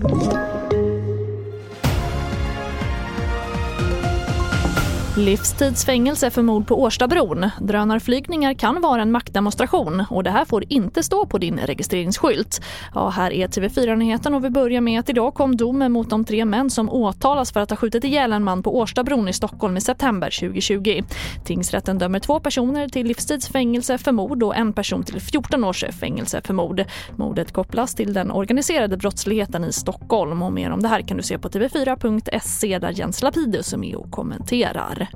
Thank you. Livstidsfängelse för mord på Årstabron. Drönarflygningar kan vara en maktdemonstration och det här får inte stå på din registreringsskylt. Ja, här är TV4-nyheten och vi börjar med att idag kom domen mot de tre män som åtalas för att ha skjutit ihjäl en man på Årstabron i Stockholm i september 2020. Tingsrätten dömer två personer till livstidsfängelse för mord och en person till 14 års fängelse för mord. Mordet kopplas till den organiserade brottsligheten i Stockholm och mer om det här kan du se på tv4.se där Jens Lapidus är med och kommenterar.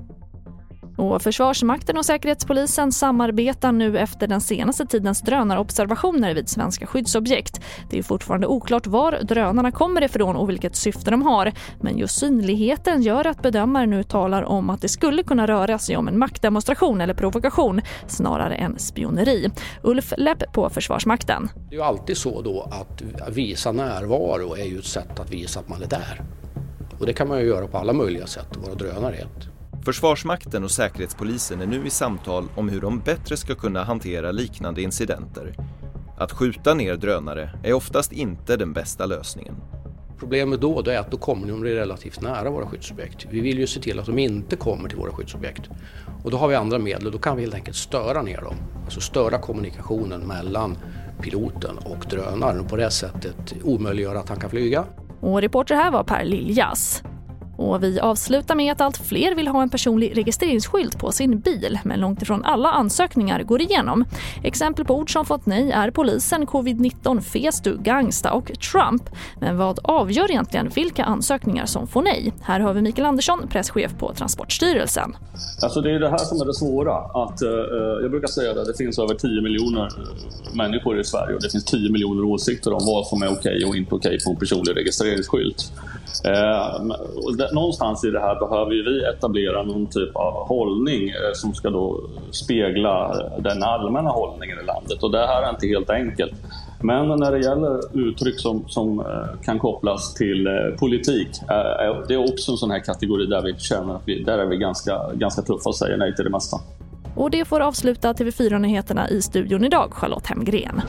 Och Försvarsmakten och Säkerhetspolisen samarbetar nu efter den senaste tidens drönarobservationer vid svenska skyddsobjekt. Det är fortfarande oklart var drönarna kommer ifrån och vilket syfte de har. Men just synligheten gör att bedömare nu talar om att det skulle kunna röra sig om en maktdemonstration eller provokation snarare än spioneri. Ulf Lepp på Försvarsmakten. Det är ju alltid så då att visa närvaro är ju ett sätt att visa att man är där. Och det kan man ju göra på alla möjliga sätt, och våra drönare är ett. Försvarsmakten och Säkerhetspolisen är nu i samtal om hur de bättre ska kunna hantera liknande incidenter. Att skjuta ner drönare är oftast inte den bästa lösningen. Problemet då, är att då kommer de relativt nära våra skyddsobjekt. Vi vill ju se till att de inte kommer till våra skyddsobjekt. Och då har vi andra medel och då kan vi helt enkelt störa ner dem. Alltså störa kommunikationen mellan piloten och drönaren och på det sättet omöjliggöra att han kan flyga. Och reporter här var Per Liljas. Och vi avslutar med att allt fler vill ha en personlig registreringsskylt på sin bil men långt ifrån alla ansökningar går igenom. Exempel på ord som fått nej är polisen, covid-19, Festu, Gangsta och Trump. Men vad avgör egentligen vilka ansökningar som får nej? Här har vi Mikael Andersson, presschef på Transportstyrelsen. Alltså det är det här som är det svåra. Att, uh, jag brukar säga att det finns över 10 miljoner eh, människor i Sverige och det finns 10 miljoner åsikter om vad som är okej okay och inte okej okay på en personlig registreringsskylt. Uh, någonstans i det här behöver vi etablera någon typ av hållning eh, som ska då spegla eh, den allmänna hållningen i landet. Och det här är inte helt enkelt. Men när det gäller uttryck som, som eh, kan kopplas till eh, politik, det är också en sån här kategori där vi känner att vi, där är vi ganska, ganska tuffa och säger nej till det mesta. Och det får avsluta TV4-nyheterna i studion idag, Charlotte Hemgren.